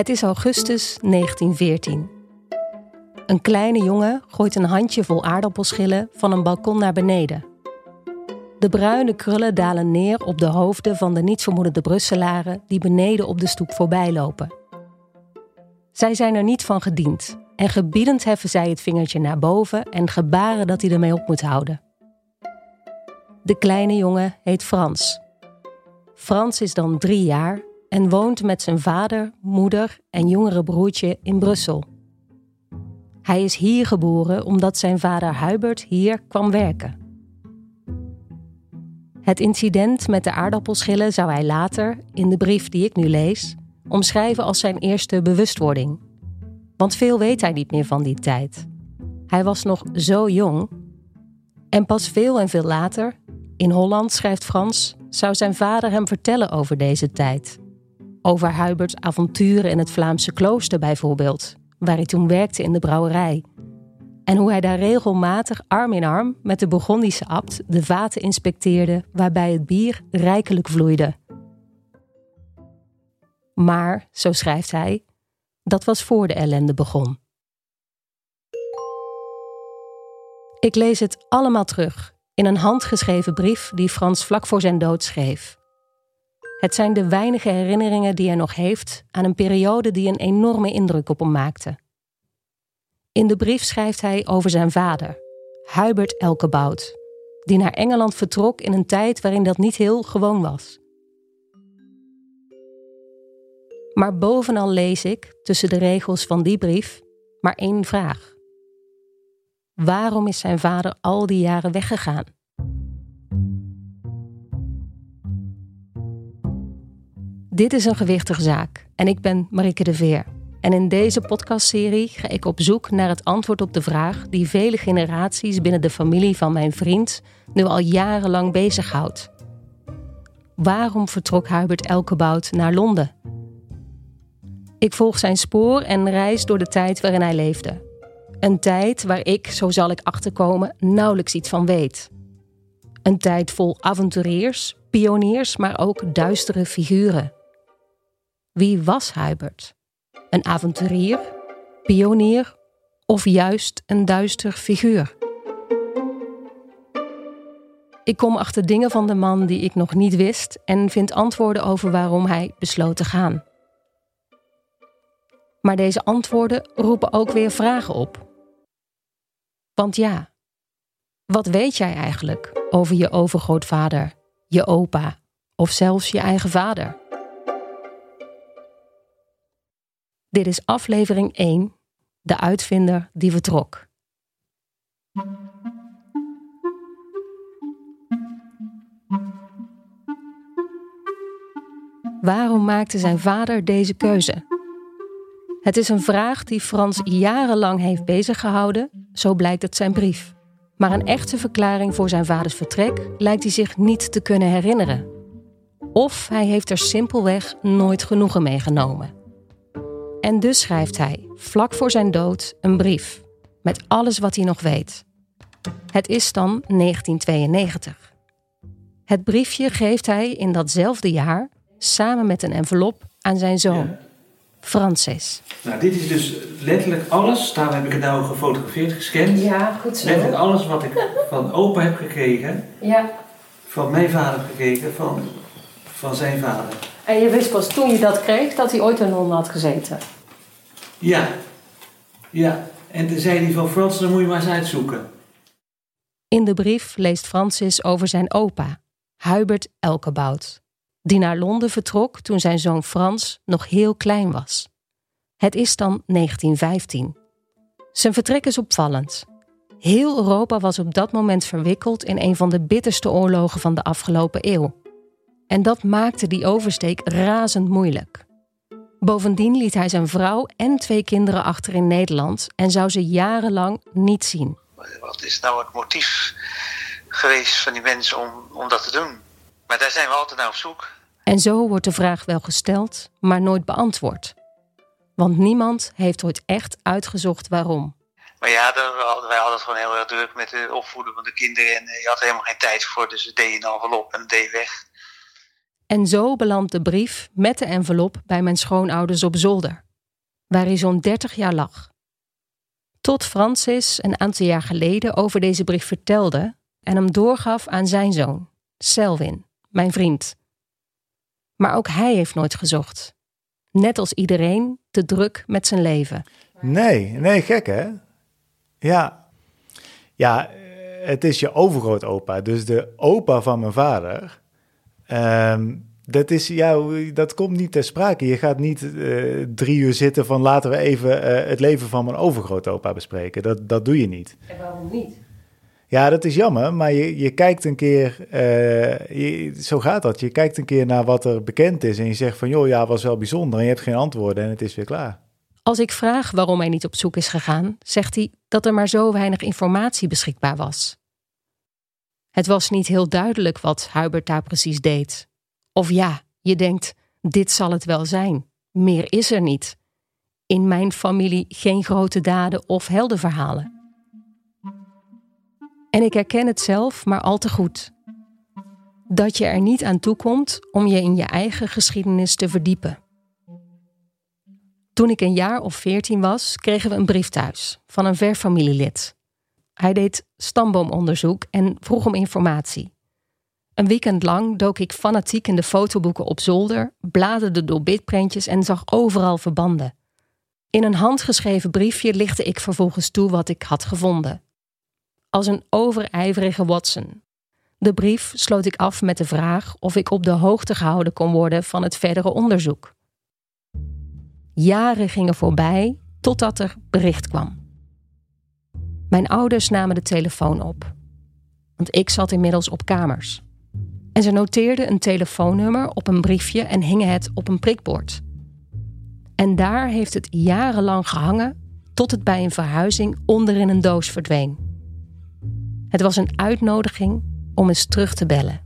Het is augustus 1914. Een kleine jongen gooit een handjevol aardappelschillen van een balkon naar beneden. De bruine krullen dalen neer op de hoofden van de nietsvermoedende Brusselaren die beneden op de stoep voorbij lopen. Zij zijn er niet van gediend en gebiedend heffen zij het vingertje naar boven en gebaren dat hij ermee op moet houden. De kleine jongen heet Frans. Frans is dan drie jaar en woont met zijn vader, moeder en jongere broertje in Brussel. Hij is hier geboren omdat zijn vader Hubert hier kwam werken. Het incident met de aardappelschillen zou hij later, in de brief die ik nu lees, omschrijven als zijn eerste bewustwording. Want veel weet hij niet meer van die tijd. Hij was nog zo jong. En pas veel en veel later, in Holland schrijft Frans, zou zijn vader hem vertellen over deze tijd. Over Huberts avonturen in het Vlaamse klooster bijvoorbeeld, waar hij toen werkte in de brouwerij. En hoe hij daar regelmatig arm in arm met de Burgondische abt de vaten inspecteerde waarbij het bier rijkelijk vloeide. Maar, zo schrijft hij, dat was voor de ellende begon. Ik lees het allemaal terug in een handgeschreven brief die Frans vlak voor zijn dood schreef. Het zijn de weinige herinneringen die hij nog heeft aan een periode die een enorme indruk op hem maakte. In de brief schrijft hij over zijn vader, Hubert Elkebout, die naar Engeland vertrok in een tijd waarin dat niet heel gewoon was. Maar bovenal lees ik, tussen de regels van die brief, maar één vraag. Waarom is zijn vader al die jaren weggegaan? Dit is een gewichtige zaak en ik ben Marike de Veer. En in deze podcastserie ga ik op zoek naar het antwoord op de vraag die vele generaties binnen de familie van mijn vriend nu al jarenlang bezighoudt. Waarom vertrok Hubert Elkebout naar Londen? Ik volg zijn spoor en reis door de tijd waarin hij leefde. Een tijd waar ik, zo zal ik achterkomen, nauwelijks iets van weet. Een tijd vol avonturiers, pioniers, maar ook duistere figuren. Wie was Hubert? Een avonturier, pionier of juist een duister figuur? Ik kom achter dingen van de man die ik nog niet wist en vind antwoorden over waarom hij besloot te gaan. Maar deze antwoorden roepen ook weer vragen op. Want ja, wat weet jij eigenlijk over je overgrootvader, je opa of zelfs je eigen vader? Dit is aflevering 1, de uitvinder die vertrok. Waarom maakte zijn vader deze keuze? Het is een vraag die Frans jarenlang heeft beziggehouden, zo blijkt uit zijn brief. Maar een echte verklaring voor zijn vaders vertrek lijkt hij zich niet te kunnen herinneren. Of hij heeft er simpelweg nooit genoegen mee genomen. En dus schrijft hij, vlak voor zijn dood, een brief met alles wat hij nog weet. Het is dan 1992. Het briefje geeft hij in datzelfde jaar samen met een envelop aan zijn zoon, Francis. Nou, dit is dus letterlijk alles, daarom heb ik het nou gefotografeerd, gescand. Ja, goed zo. Letterlijk alles wat ik van opa heb gekregen, Ja. van mijn vader gekregen, van, van zijn vader. En je wist pas toen je dat kreeg dat hij ooit in Londen had gezeten. Ja, ja. En toen zei hij van Frans, dan moet je maar eens uitzoeken. In de brief leest Francis over zijn opa, Hubert Elkebout, die naar Londen vertrok toen zijn zoon Frans nog heel klein was. Het is dan 1915. Zijn vertrek is opvallend. Heel Europa was op dat moment verwikkeld in een van de bitterste oorlogen van de afgelopen eeuw. En dat maakte die oversteek razend moeilijk. Bovendien liet hij zijn vrouw en twee kinderen achter in Nederland en zou ze jarenlang niet zien. Wat is nou het motief geweest van die mensen om, om dat te doen? Maar daar zijn we altijd naar op zoek. En zo wordt de vraag wel gesteld, maar nooit beantwoord. Want niemand heeft ooit echt uitgezocht waarom. Maar ja, wij hadden- het gewoon heel erg druk met het opvoeden van de kinderen. En eh, je had er helemaal geen tijd voor, dus we deden een envelop en deed weg. En zo belandt de brief met de envelop bij mijn schoonouders op zolder. waar hij zo'n 30 jaar lag. Tot Francis een aantal jaar geleden over deze brief vertelde en hem doorgaf aan zijn zoon, Selwyn, mijn vriend. Maar ook hij heeft nooit gezocht. Net als iedereen te druk met zijn leven. Nee, nee, gek hè? Ja. Ja, het is je overgrootopa, dus de opa van mijn vader. Ehm, dat, is, ja, dat komt niet ter sprake. Je gaat niet uh, drie uur zitten van laten we even uh, het leven van mijn overgrootopa bespreken. Dat, dat doe je niet. En waarom niet? Ja, dat is jammer, maar je, je kijkt een keer, uh, je, zo gaat dat. Je kijkt een keer naar wat er bekend is en je zegt van joh, ja, was wel bijzonder en je hebt geen antwoorden en het is weer klaar. Als ik vraag waarom hij niet op zoek is gegaan, zegt hij dat er maar zo weinig informatie beschikbaar was. Het was niet heel duidelijk wat Hubert daar precies deed. Of ja, je denkt, dit zal het wel zijn. Meer is er niet. In mijn familie geen grote daden of heldenverhalen. En ik herken het zelf maar al te goed. Dat je er niet aan toekomt om je in je eigen geschiedenis te verdiepen. Toen ik een jaar of veertien was, kregen we een brief thuis van een ver familielid. Hij deed stamboomonderzoek en vroeg om informatie. Een weekend lang dook ik fanatiek in de fotoboeken op zolder, bladerde door bitprentjes en zag overal verbanden. In een handgeschreven briefje lichtte ik vervolgens toe wat ik had gevonden. Als een overijverige Watson. De brief sloot ik af met de vraag of ik op de hoogte gehouden kon worden van het verdere onderzoek. Jaren gingen voorbij totdat er bericht kwam. Mijn ouders namen de telefoon op, want ik zat inmiddels op kamers. En ze noteerden een telefoonnummer op een briefje en hingen het op een prikbord. En daar heeft het jarenlang gehangen tot het bij een verhuizing onder in een doos verdween. Het was een uitnodiging om eens terug te bellen.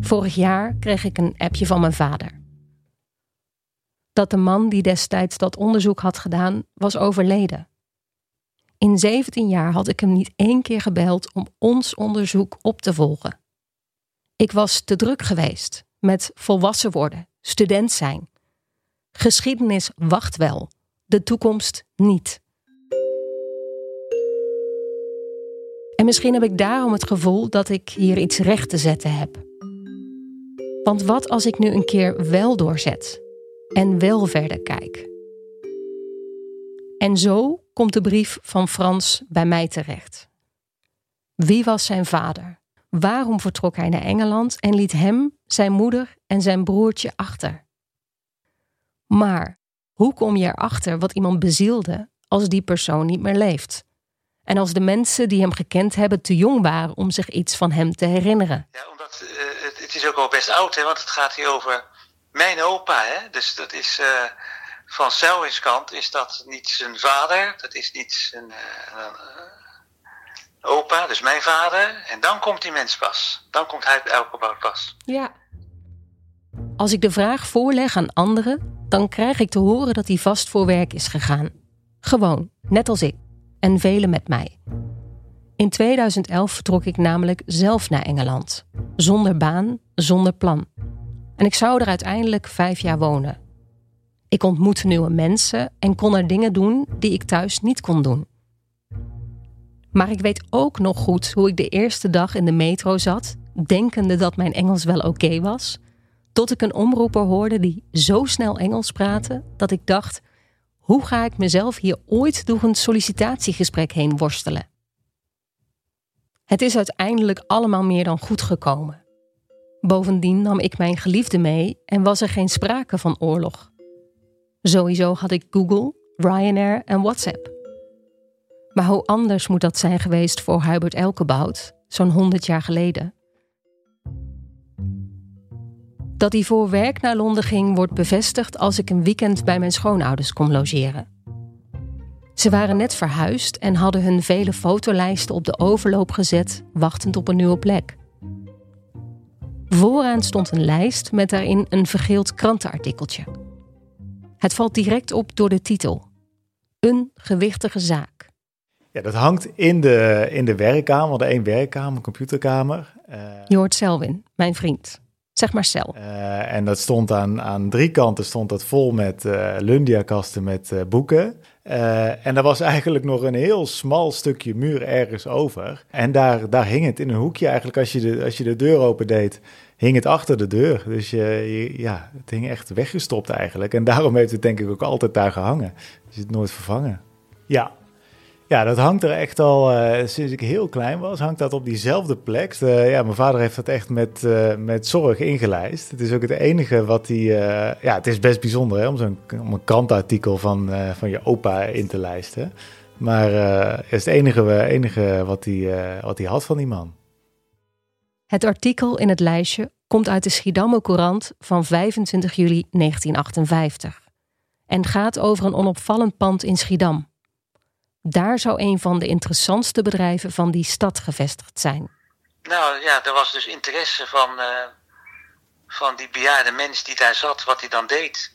Vorig jaar kreeg ik een appje van mijn vader. Dat de man die destijds dat onderzoek had gedaan, was overleden. In 17 jaar had ik hem niet één keer gebeld om ons onderzoek op te volgen. Ik was te druk geweest met volwassen worden, student zijn. Geschiedenis wacht wel, de toekomst niet. En misschien heb ik daarom het gevoel dat ik hier iets recht te zetten heb. Want wat als ik nu een keer wel doorzet en wel verder kijk? En zo komt de brief van Frans bij mij terecht. Wie was zijn vader? Waarom vertrok hij naar Engeland en liet hem, zijn moeder en zijn broertje achter? Maar hoe kom je erachter wat iemand bezielde als die persoon niet meer leeft? En als de mensen die hem gekend hebben te jong waren om zich iets van hem te herinneren? Ja, omdat uh, het, het, is ook al best oud, hè, want het gaat hier over mijn opa. Hè? Dus dat is. Uh, van Selwins kant is dat niet zijn vader, dat is niet zijn uh, opa, dus mijn vader. En dan komt die mens pas. Dan komt hij Elkebouw pas. Ja. Als ik de vraag voorleg aan anderen, dan krijg ik te horen dat hij vast voor werk is gegaan. Gewoon, net als ik. En velen met mij. In 2011 vertrok ik namelijk zelf naar Engeland. Zonder baan, zonder plan. En ik zou er uiteindelijk vijf jaar wonen. Ik ontmoette nieuwe mensen en kon er dingen doen die ik thuis niet kon doen. Maar ik weet ook nog goed hoe ik de eerste dag in de metro zat, denkende dat mijn Engels wel oké was, tot ik een omroeper hoorde die zo snel Engels praatte dat ik dacht: hoe ga ik mezelf hier ooit door een sollicitatiegesprek heen worstelen? Het is uiteindelijk allemaal meer dan goed gekomen. Bovendien nam ik mijn geliefde mee en was er geen sprake van oorlog. Sowieso had ik Google, Ryanair en WhatsApp. Maar hoe anders moet dat zijn geweest voor Hubert Elkebout, zo'n 100 jaar geleden? Dat hij voor werk naar Londen ging, wordt bevestigd als ik een weekend bij mijn schoonouders kon logeren. Ze waren net verhuisd en hadden hun vele fotolijsten op de overloop gezet, wachtend op een nieuwe plek. Vooraan stond een lijst met daarin een vergeeld krantenartikeltje. Het valt direct op door de titel: Een gewichtige zaak. Ja, dat hangt in de, in de werkkamer, de één werkkamer, computerkamer. Uh... Je hoort Selwin, mijn vriend. Zeg Marcel. Uh, en dat stond aan, aan drie kanten stond dat vol met uh, Lundia-kasten met uh, boeken. en er was eigenlijk nog een heel smal stukje muur ergens over. En daar, daar hing het in een hoekje eigenlijk. Als je de, als je de deur open deed, hing het achter de deur. Dus je, je, ja, het hing echt weggestopt eigenlijk. En daarom heeft het denk ik ook altijd daar gehangen. Is het nooit vervangen. Ja, ja, dat hangt er echt al uh, sinds ik heel klein was, hangt dat op diezelfde plek. Uh, ja, mijn vader heeft dat echt met, uh, met zorg ingelijst. Het is ook het enige wat hij. ja, het is best bijzonder hè, om, zo'n, om een krantartikel van, van je opa in te lijsten. Maar het is het enige, enige wat, hij, wat hij had van die man. Het artikel in het lijstje komt uit de Schiedammer Courant van 25 juli 1958 en gaat over een onopvallend pand in Schiedam. Daar zou een van de interessantste bedrijven van die stad gevestigd zijn. Nou ja, er was dus interesse van, uh, van die bejaarde mens die daar zat, wat hij dan deed.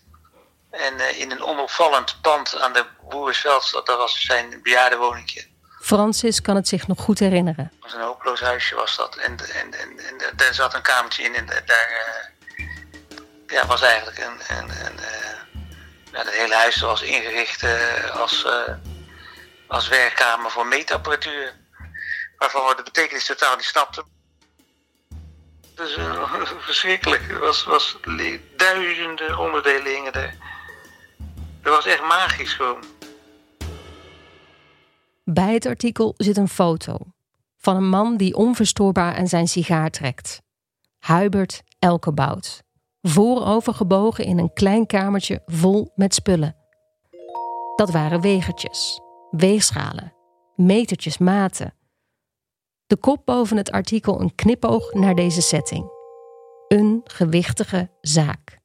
En uh, in een onopvallend pand aan de Boersveldstad, dat was zijn bejaardenwoningje. Francis kan het zich nog goed herinneren. Het was een hopeloos huisje was dat. En, en, en, en daar zat een kamertje in en daar uh, ja, was eigenlijk een... een ja, het hele huis was ingericht als als werkkamer voor meetapparatuur. Waarvan we de betekenis totaal niet snapten. Dus verschrikkelijk. Er was, was duizenden onderdelen hingen er. Dat was echt magisch gewoon. Bij het artikel zit een foto van een man die onverstoorbaar aan zijn sigaar trekt. Hubert Elkebout. Voorovergebogen in een klein kamertje vol met spullen. Dat waren wegertjes weegschalen, metertjes, maten. De kop boven het artikel een knipoog naar deze setting. Een gewichtige zaak.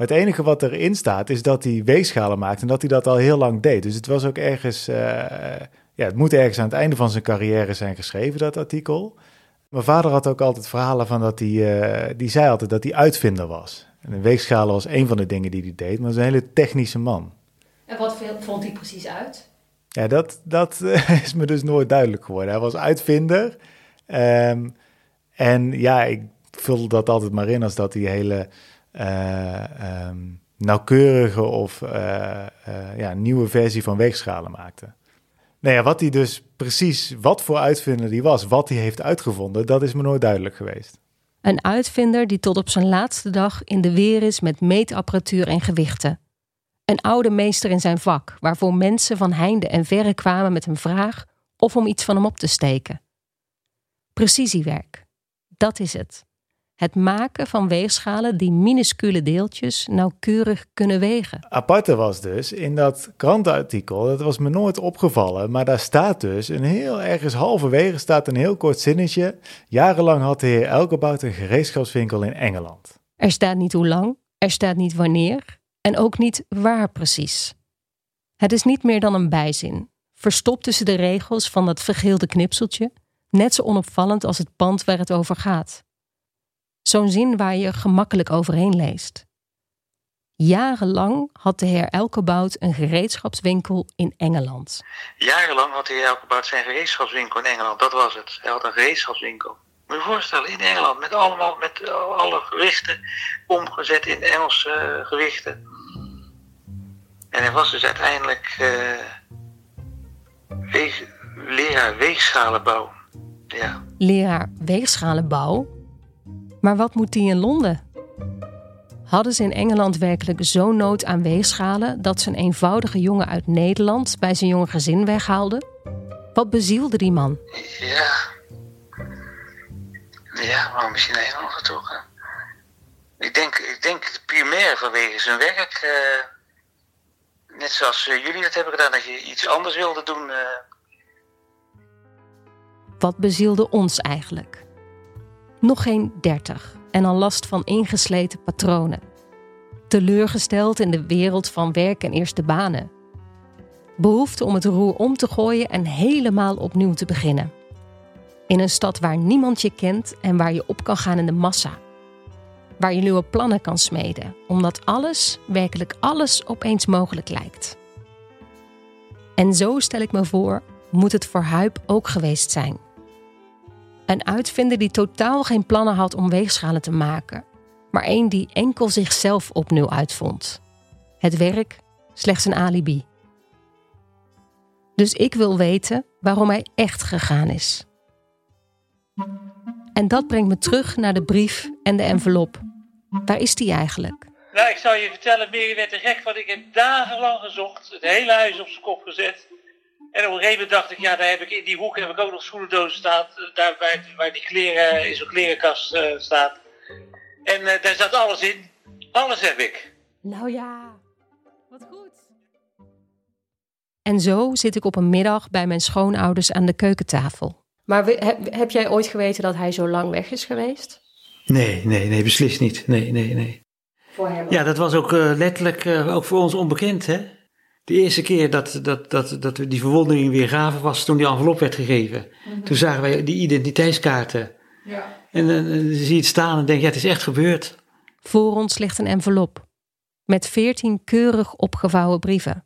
Het enige wat erin staat is dat hij weegschalen maakt en dat hij dat al heel lang deed. Dus het was ook ergens, uh, ja, het moet ergens aan het einde van zijn carrière zijn geschreven, dat artikel. Mijn vader had ook altijd verhalen van dat hij, uh, die zei altijd dat hij uitvinder was. En een weegschalen was een van de dingen die hij deed, maar hij een hele technische man. En wat vond hij precies uit? Ja, dat, dat is me dus nooit duidelijk geworden. Hij was uitvinder. Ehm, en ja, ik vul dat altijd maar in als dat hij hele uh, nauwkeurige of uh, uh, ja, nieuwe versie van weegschalen maakte. Nou ja, wat hij dus precies, wat voor uitvinder die was, wat hij heeft uitgevonden, dat is me nooit duidelijk geweest. Een uitvinder die tot op zijn laatste dag in de weer is met meetapparatuur en gewichten. Een oude meester in zijn vak, waarvoor mensen van heinde en verre kwamen met een vraag of om iets van hem op te steken. Precisiewerk, dat is het. Het maken van weegschalen die minuscule deeltjes nauwkeurig kunnen wegen. Aparte was dus in dat krantenartikel, dat was me nooit opgevallen, maar daar staat dus een heel ergens halverwege staat een heel kort zinnetje. Jarenlang had de heer Elkebout een gereedschapswinkel in Engeland. Er staat niet hoe lang, er staat niet wanneer, en ook niet waar precies. Het is niet meer dan een bijzin, verstopt tussen de regels van dat vergeelde knipseltje, net zo onopvallend als het pand waar het over gaat. Zo'n zin waar je gemakkelijk overheen leest. Jarenlang had de heer Elkebout een gereedschapswinkel in Engeland. Jarenlang had de heer Elkebout zijn gereedschapswinkel in Engeland, dat was het. Hij had een gereedschapswinkel. Moet je je voorstellen, in Engeland, met, allemaal, met alle gewichten omgezet in Engelse uh, gewichten. En hij was dus uiteindelijk uh, weeg, leraar weegschalenbouw. Ja. Leraar weegschalenbouw? Maar wat moet die in Londen? Hadden ze in Engeland werkelijk zo'n nood aan weegschalen dat ze een eenvoudige jongen uit Nederland bij zijn jonge gezin weghaalde? Wat bezielde die man? Ja. Ja, waarom is hij naar Engeland getrokken? Ik denk, ik denk primair vanwege zijn werk. Uh, net zoals uh, jullie dat hebben gedaan, dat je iets anders wilde doen. Uh. Wat bezielde ons eigenlijk? Nog geen dertig en al last van ingesleten patronen. Teleurgesteld in de wereld van werk en eerste banen. Behoefte om het roer om te gooien en helemaal opnieuw te beginnen. In een stad waar niemand je kent en waar je op kan gaan in de massa. Waar je nieuwe plannen kan smeden, omdat alles, werkelijk alles, opeens mogelijk lijkt. En zo stel ik me voor, moet het voor Huip ook geweest zijn. Een uitvinder die totaal geen plannen had om weegschalen te maken, maar één die enkel zichzelf opnieuw uitvond. Het werk slechts een alibi. Dus ik wil weten waarom hij echt gegaan is. En dat brengt me terug naar de brief en de envelop. Waar is die eigenlijk? Nou, ik zou je vertellen, Mary werd er gek van. Ik heb dagenlang gezocht, het hele huis op zijn kop gezet. En op een gegeven moment dacht ik, ja, daar heb ik in die hoek heb ik ook nog schoenendozen staan. Daar waar, waar die kleren in zo'n klerenkast uh, staat. En uh, daar zat alles in. Alles heb ik. Nou ja, wat goed. En zo zit ik op een middag bij mijn schoonouders aan de keukentafel. Maar heb, heb jij ooit geweten dat hij zo lang weg is geweest? Nee, nee, nee, beslist niet. Nee, nee, nee. Voor hem? Ja, dat was ook uh, letterlijk ook voor ons onbekend, hè? De eerste keer dat, dat, dat, dat we die verwondering weer gaven was toen die envelop werd gegeven. Mhm. Toen zagen wij die identiteitskaarten. Ja. En dan zie je het staan en denk, ja, het is echt gebeurd. Voor ons ligt een envelop met veertien keurig opgevouwen brieven.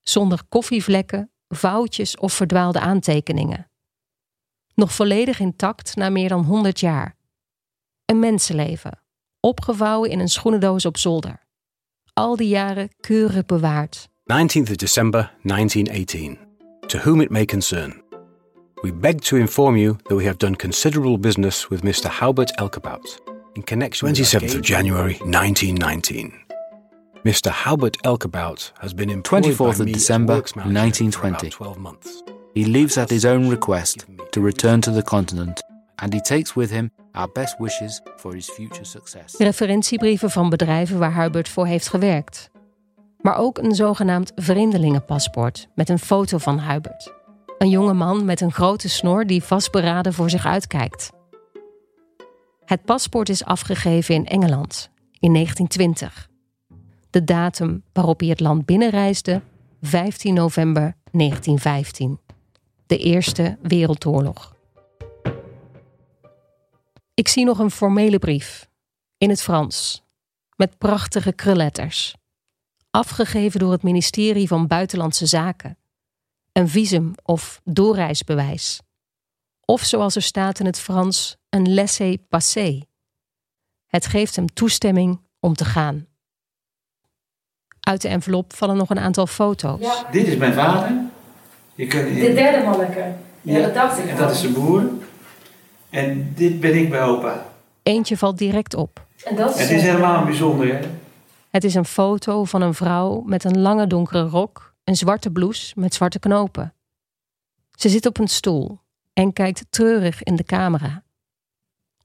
Zonder koffievlekken, foutjes of verdwaalde aantekeningen. Nog volledig intact na meer dan 100 jaar. Een mensenleven, opgevouwen in een schoenendoos op zolder. Al die jaren keurig bewaard. 19th of December 1918. To whom it may concern. We beg to inform you that we have done considerable business with Mr. Halbert Elkerbout in connection 27th of January 1919. Mr. Halbert Elkerbout has been employed 24th of December 1920. He leaves at his own request to return to the continent and he takes with him our best wishes for his future success. Referentiebrieven van bedrijven waar Hubert voor heeft gewerkt maar ook een zogenaamd vreemdelingenpaspoort met een foto van Hubert. Een jonge man met een grote snor die vastberaden voor zich uitkijkt. Het paspoort is afgegeven in Engeland in 1920. De datum waarop hij het land binnenreisde, 15 november 1915. De Eerste Wereldoorlog. Ik zie nog een formele brief in het Frans met prachtige krulletters afgegeven door het ministerie van Buitenlandse Zaken. Een visum of doorreisbewijs. Of zoals er staat in het Frans, een laissez-passer. Het geeft hem toestemming om te gaan. Uit de envelop vallen nog een aantal foto's. Dit is mijn vader. Je kunt, de derde manneke. Ja, dat dacht ik. En dat is zijn broer. En dit ben ik bij opa. Eentje valt direct op. En dat is, het is helemaal bijzonder, hè? Het is een foto van een vrouw met een lange donkere rok, een zwarte blouse met zwarte knopen. Ze zit op een stoel en kijkt treurig in de camera.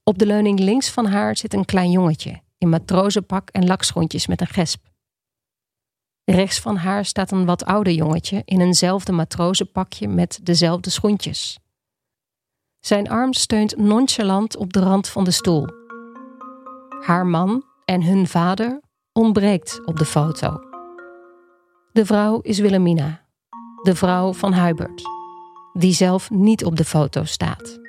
Op de leuning links van haar zit een klein jongetje in matrozenpak en lakschoentjes met een gesp. Rechts van haar staat een wat ouder jongetje in eenzelfde matrozenpakje met dezelfde schoentjes. Zijn arm steunt nonchalant op de rand van de stoel. Haar man en hun vader ontbreekt op de foto. De vrouw is Wilhelmina, de vrouw van Hubert, die zelf niet op de foto staat.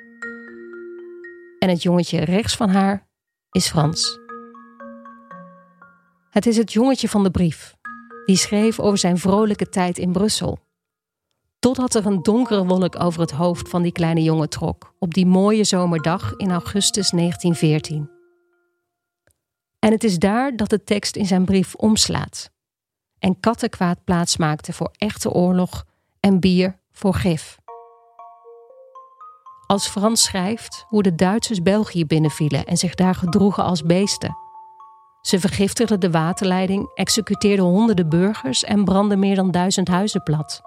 En het jongetje rechts van haar is Frans. Het is het jongetje van de brief, die schreef over zijn vrolijke tijd in Brussel. Totdat er een donkere wolk over het hoofd van die kleine jongen trok op die mooie zomerdag in augustus 1914. En het is daar dat de tekst in zijn brief omslaat en kattenkwaad plaatsmaakte voor echte oorlog en bier voor gif. Als Frans schrijft hoe de Duitsers België binnenvielen en zich daar gedroegen als beesten. Ze vergiftigden de waterleiding, executeerden honderden burgers en brandden meer dan duizend huizen plat.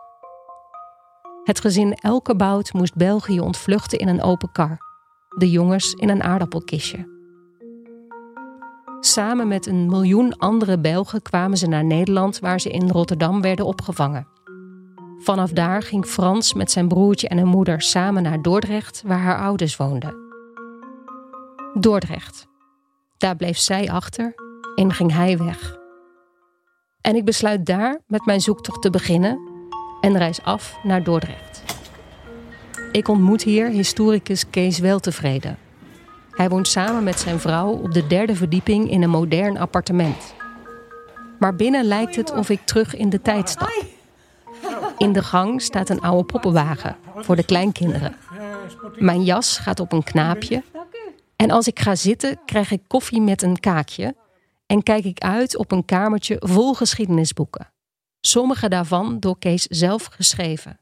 Het gezin Elkebout moest België ontvluchten in een open kar, de jongens in een aardappelkistje. Samen met een miljoen andere Belgen kwamen ze naar Nederland, waar ze in Rotterdam werden opgevangen. Vanaf daar ging Frans met zijn broertje en een moeder samen naar Dordrecht, waar haar ouders woonden. Dordrecht. Daar bleef zij achter en ging hij weg. En ik besluit daar met mijn zoektocht te beginnen en reis af naar Dordrecht. Ik ontmoet hier historicus Kees Weltevreden, hij woont samen met zijn vrouw op de derde verdieping in een modern appartement. Maar binnen lijkt het of ik terug in de tijd stap. In de gang staat een oude poppenwagen voor de kleinkinderen. Mijn jas gaat op een knaapje. En als ik ga zitten, krijg ik koffie met een kaakje. En kijk ik uit op een kamertje vol geschiedenisboeken. Sommige daarvan door Kees zelf geschreven.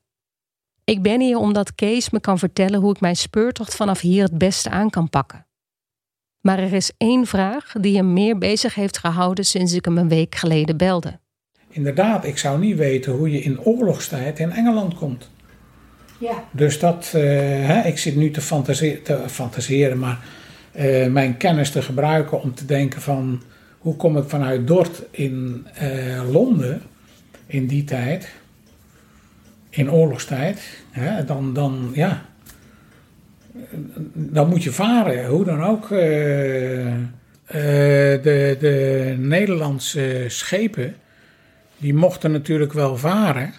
Ik ben hier omdat Kees me kan vertellen hoe ik mijn speurtocht vanaf hier het beste aan kan pakken. Maar er is één vraag die hem meer bezig heeft gehouden sinds ik hem een week geleden belde. Inderdaad, ik zou niet weten hoe je in oorlogstijd in Engeland komt. Ja. Dus dat, uh, hè, ik zit nu te, fantaseren, te fantaseren maar uh, mijn kennis te gebruiken om te denken van hoe kom ik vanuit Dort in uh, Londen in die tijd, in oorlogstijd, hè, dan, dan, ja, dan moet je varen, hoe dan ook. de, de Nederlandse schepen, die mochten natuurlijk wel varen,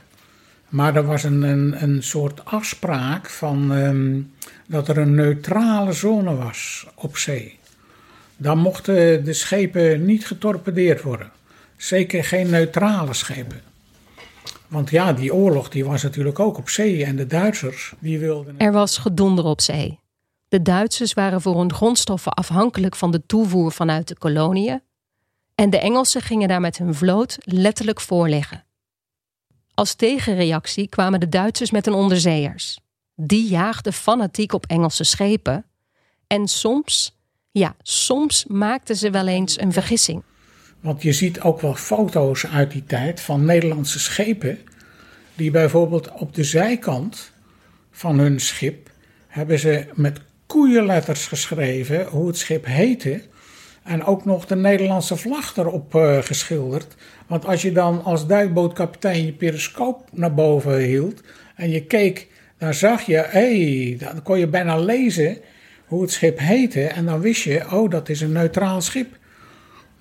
maar er was een, een, een soort afspraak van um, dat er een neutrale zone was op zee. Dan mochten de schepen niet getorpedeerd worden. Zeker geen neutrale schepen. Want ja, die oorlog die was natuurlijk ook op zee en de Duitsers die wilden. Er was gedonder op zee. De Duitsers waren voor hun grondstoffen afhankelijk van de toevoer vanuit de koloniën. En de Engelsen gingen daar met hun vloot letterlijk voor liggen. Als tegenreactie kwamen de Duitsers met hun onderzeeërs. Die jaagden fanatiek op Engelse schepen. En soms, ja, soms maakten ze wel eens een vergissing. Want je ziet ook wel foto's uit die tijd van Nederlandse schepen. die bijvoorbeeld op de zijkant van hun schip. hebben ze met koeienletters geschreven hoe het schip heette. En ook nog de Nederlandse vlag erop uh, geschilderd. Want als je dan als duikbootkapitein je periscoop naar boven hield en je keek, dan zag je, hey, dan kon je bijna lezen hoe het schip heette. En dan wist je, oh, dat is een neutraal schip.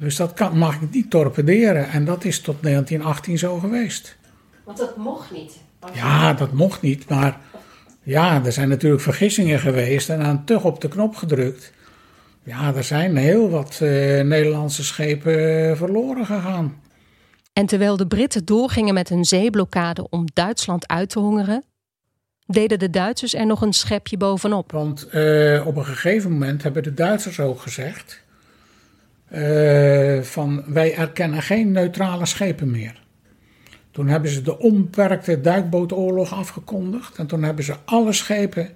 Dus dat kan, mag ik niet torpederen. En dat is tot 1918 zo geweest. Want dat mocht niet. Ja, dat mocht niet. Maar ja, er zijn natuurlijk vergissingen geweest en dan toch op de knop gedrukt. Ja, er zijn heel wat uh, Nederlandse schepen uh, verloren gegaan. En terwijl de Britten doorgingen met hun zeeblokkade om Duitsland uit te hongeren, deden de Duitsers er nog een schepje bovenop. Want uh, op een gegeven moment hebben de Duitsers ook gezegd: van wij erkennen geen neutrale schepen meer. Toen hebben ze de onbeperkte duikbootoorlog afgekondigd en toen hebben ze alle schepen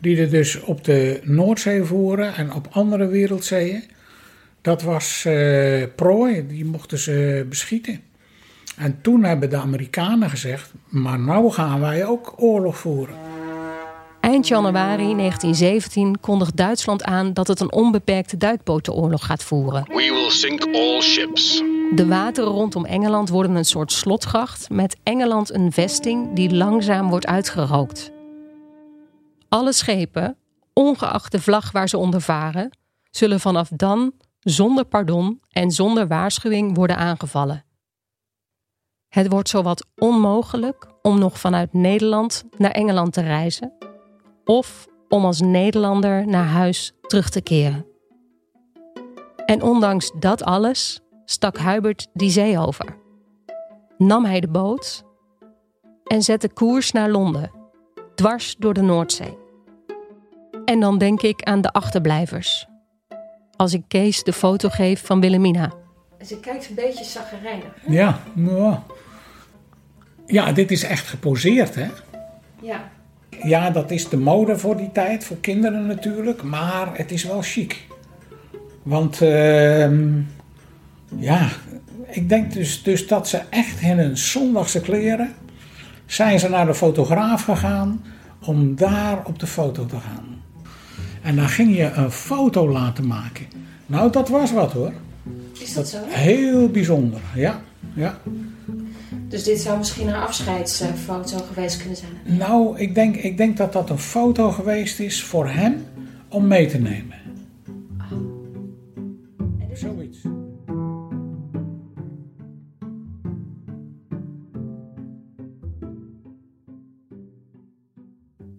die er dus op de Noordzee voeren en op andere wereldzeeën. Dat was uh, prooi, die mochten ze beschieten. En toen hebben de Amerikanen gezegd, maar nou gaan wij ook oorlog voeren. Eind januari 1917 kondigt Duitsland aan dat het een onbeperkte duikbotenoorlog gaat voeren. We will sink all ships. De wateren rondom Engeland worden een soort slotgracht met Engeland een vesting die langzaam wordt uitgerookt. Alle schepen, ongeacht de vlag waar ze onder varen, zullen vanaf dan zonder pardon en zonder waarschuwing worden aangevallen. Het wordt zowat onmogelijk om nog vanuit Nederland naar Engeland te reizen of om als Nederlander naar huis terug te keren. En ondanks dat alles stak Hubert die zee over. Nam hij de boot en zette koers naar Londen, dwars door de Noordzee. En dan denk ik aan de achterblijvers. Als ik Kees de foto geef van Wilhelmina. Ze kijkt een beetje zaggerijnig. Ja, ja. Ja, dit is echt geposeerd, hè? Ja. Ja, dat is de mode voor die tijd, voor kinderen natuurlijk, maar het is wel chic. Want, uh, ja, ik denk dus, dus dat ze echt in hun zondagse kleren zijn ze naar de fotograaf gegaan om daar op de foto te gaan. En dan ging je een foto laten maken. Nou, dat was wat hoor. Is dat, zo? Heel bijzonder, ja. ja. Dus dit zou misschien een afscheidsfoto geweest kunnen zijn? Nou, ik denk, ik denk dat dat een foto geweest is voor hem om mee te nemen. Oh. Zoiets.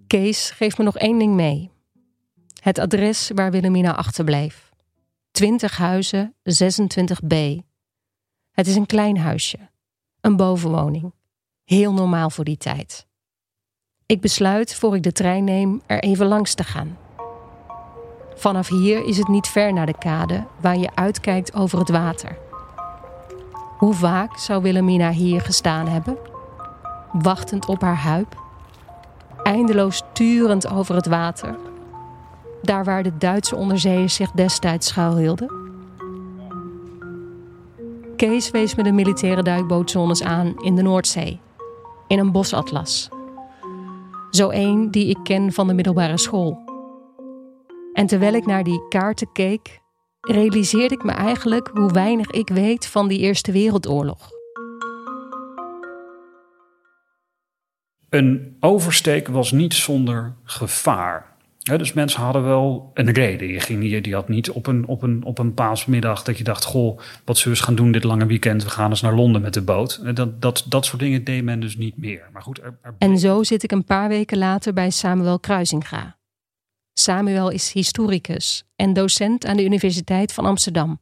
Kees geeft me nog één ding mee. Het adres waar Wilhelmina achterbleef. 20 huizen, 26b. Het is een klein huisje. Een bovenwoning. Heel normaal voor die tijd. Ik besluit voor ik de trein neem er even langs te gaan. Vanaf hier is het niet ver naar de kade waar je uitkijkt over het water. Hoe vaak zou Wilhelmina hier gestaan hebben? Wachtend op haar huip? Eindeloos turend over het water? Daar waar de Duitse onderzeeërs zich destijds schuilhielden? Kees wees me de militaire duikbootzones aan in de Noordzee, in een bosatlas. Zo één die ik ken van de middelbare school. En terwijl ik naar die kaarten keek, realiseerde ik me eigenlijk hoe weinig ik weet van die Eerste Wereldoorlog. Een oversteek was niet zonder gevaar. Dus mensen hadden wel een reden. Je, ging, je die had niet op een, op, een, op een paasmiddag dat je dacht: Goh, wat zullen we gaan doen dit lange weekend? We gaan eens naar Londen met de boot. Dat, dat, dat soort dingen deed men dus niet meer. Maar goed, er, er... En zo zit ik een paar weken later bij Samuel Kruisinga. Samuel is historicus en docent aan de Universiteit van Amsterdam.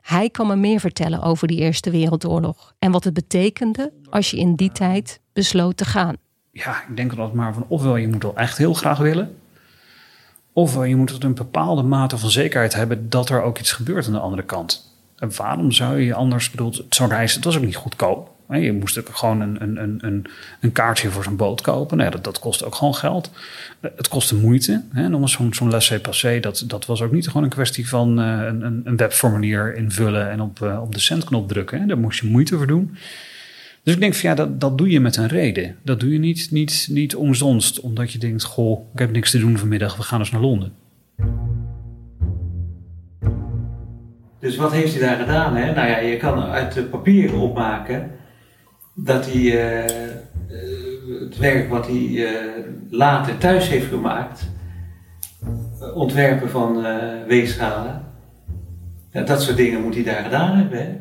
Hij kan me meer vertellen over die Eerste Wereldoorlog en wat het betekende als je in die tijd besloot te gaan. Ja, ik denk dat maar van ofwel je moet wel echt heel graag willen, ofwel je moet tot een bepaalde mate van zekerheid hebben dat er ook iets gebeurt aan de andere kant. En waarom zou je anders, bedoeld, zo'n reis, het was ook niet goedkoop. Je moest ook gewoon een, een, een, een kaartje voor zo'n boot kopen. Nou dat, dat kost ook gewoon geld. Eh, het kostte moeite. Hè? Was zo'n zo'n laissez-passer, dat, dat was ook niet gewoon een kwestie van uh, een, een webformulier invullen en op, op de centknop drukken. Hè? Daar moest je moeite voor doen. Dus ik denk van ja, dat, dat doe je met een reden. Dat doe je niet, niet, niet omzonst, omdat je denkt: Goh, ik heb niks te doen vanmiddag, we gaan eens naar Londen. Dus wat heeft hij daar gedaan? Hè? Nou ja, je kan uit de papieren opmaken dat hij uh, het werk wat hij uh, later thuis heeft gemaakt, ontwerpen van uh, weegschalen, dat soort dingen moet hij daar gedaan hebben. Hè?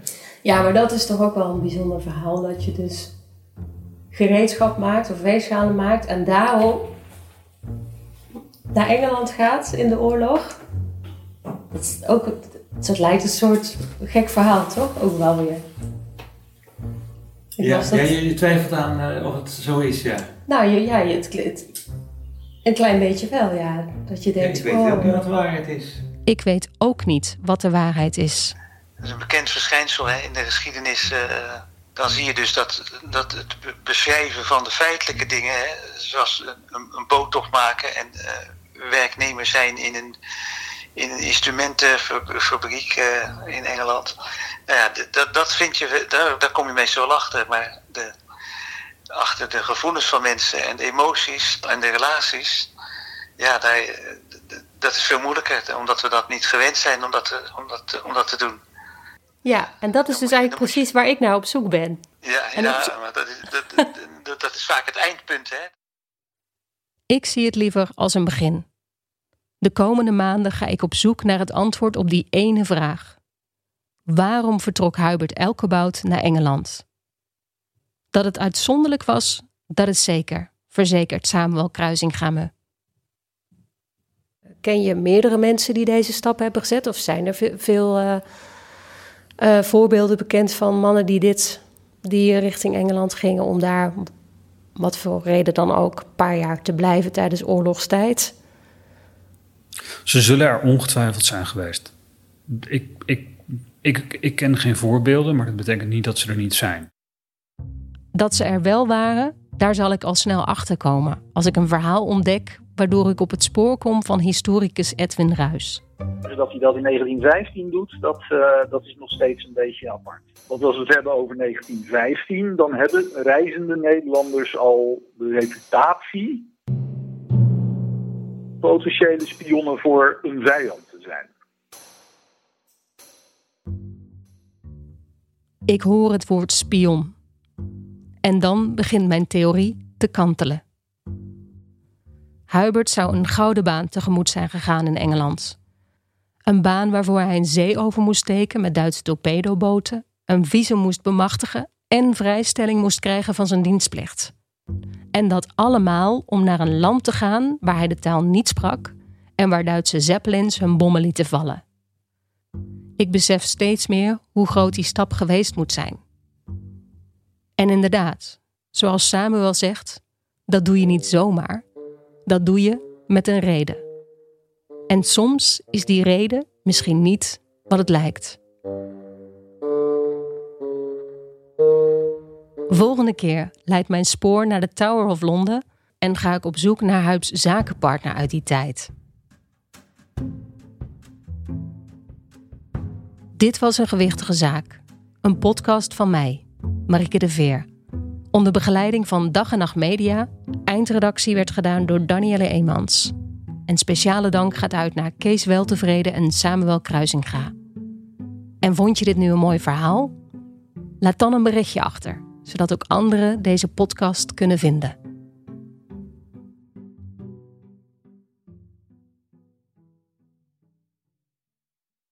Ja, maar dat is toch ook wel een bijzonder verhaal dat je dus gereedschap maakt of weegschalen maakt en daarop naar Engeland gaat in de oorlog. Dat, is ook, dat lijkt een soort gek verhaal, toch? Ook wel weer. Ja, ja, je, twijfelt aan uh, of het zo is, ja. Nou, je, ja, je, het, het, een klein beetje wel, ja. Dat je denkt, ja, ik weet oh, ook niet wat de waarheid is. Ik weet ook niet wat de waarheid is. Is een bekend verschijnsel hè, in de geschiedenis. Uh, dan zie je dus dat, dat het beschrijven van de feitelijke dingen, hè, zoals een, een boottocht maken en uh, werknemer zijn in een, in een instrumentenfabriek uh, in Engeland nou ja, dat, dat vind je, daar, daar kom je meestal wel achter. Maar de, achter de gevoelens van mensen en de emoties en de relaties, ja, dat is veel moeilijker, omdat we dat niet gewend zijn om dat om dat, om dat te doen. Ja, en dat is dus eigenlijk precies waar ik naar op zoek ben. Ja, ja maar dat is, dat, dat, dat is vaak het eindpunt, hè. Ik zie het liever als een begin. De komende maanden ga ik op zoek naar het antwoord op die ene vraag. Waarom vertrok Hubert Elkebout naar Engeland? Dat het uitzonderlijk was, dat is zeker, verzekert Samuel Kruisinga me. Ken je meerdere mensen die deze stap hebben gezet? Of zijn er veel uh, uh, voorbeelden bekend van mannen die dit, die richting Engeland gingen om daar, wat voor reden dan ook, een paar jaar te blijven tijdens oorlogstijd? Ze zullen er ongetwijfeld zijn geweest. Ik, ik ik, ik ken geen voorbeelden, maar dat betekent niet dat ze er niet zijn. Dat ze er wel waren, daar zal ik al snel achter komen als ik een verhaal ontdek waardoor ik op het spoor kom van historicus Edwin Ruis. Dat hij dat in 1915 doet, dat, uh, dat is nog steeds een beetje apart. Want als we het hebben over 1915, dan hebben reizende Nederlanders al de reputatie potentiële spionnen voor een vijand te zijn. Ik hoor het woord spion. En dan begint mijn theorie te kantelen. Hubert zou een gouden baan tegemoet zijn gegaan in Engeland. Een baan waarvoor hij een zee over moest steken met Duitse torpedoboten, een visum moest bemachtigen en vrijstelling moest krijgen van zijn dienstplicht. En dat allemaal om naar een land te gaan waar hij de taal niet sprak en waar Duitse zeppelins hun bommen lieten vallen. Ik besef steeds meer hoe groot die stap geweest moet zijn. En inderdaad, zoals Samuel zegt, dat doe je niet zomaar. Dat doe je met een reden. En soms is die reden misschien niet wat het lijkt. Volgende keer leidt mijn spoor naar de Tower of Londen en ga ik op zoek naar Huib's zakenpartner uit die tijd. Dit was een gewichtige zaak. Een podcast van mij, Marike de Veer. Onder begeleiding van Dag en Nacht Media. Eindredactie werd gedaan door Danielle Eemans. En speciale dank gaat uit naar Kees Weltevreden en Samuel Kruisinga. En vond je dit nu een mooi verhaal? Laat dan een berichtje achter, zodat ook anderen deze podcast kunnen vinden.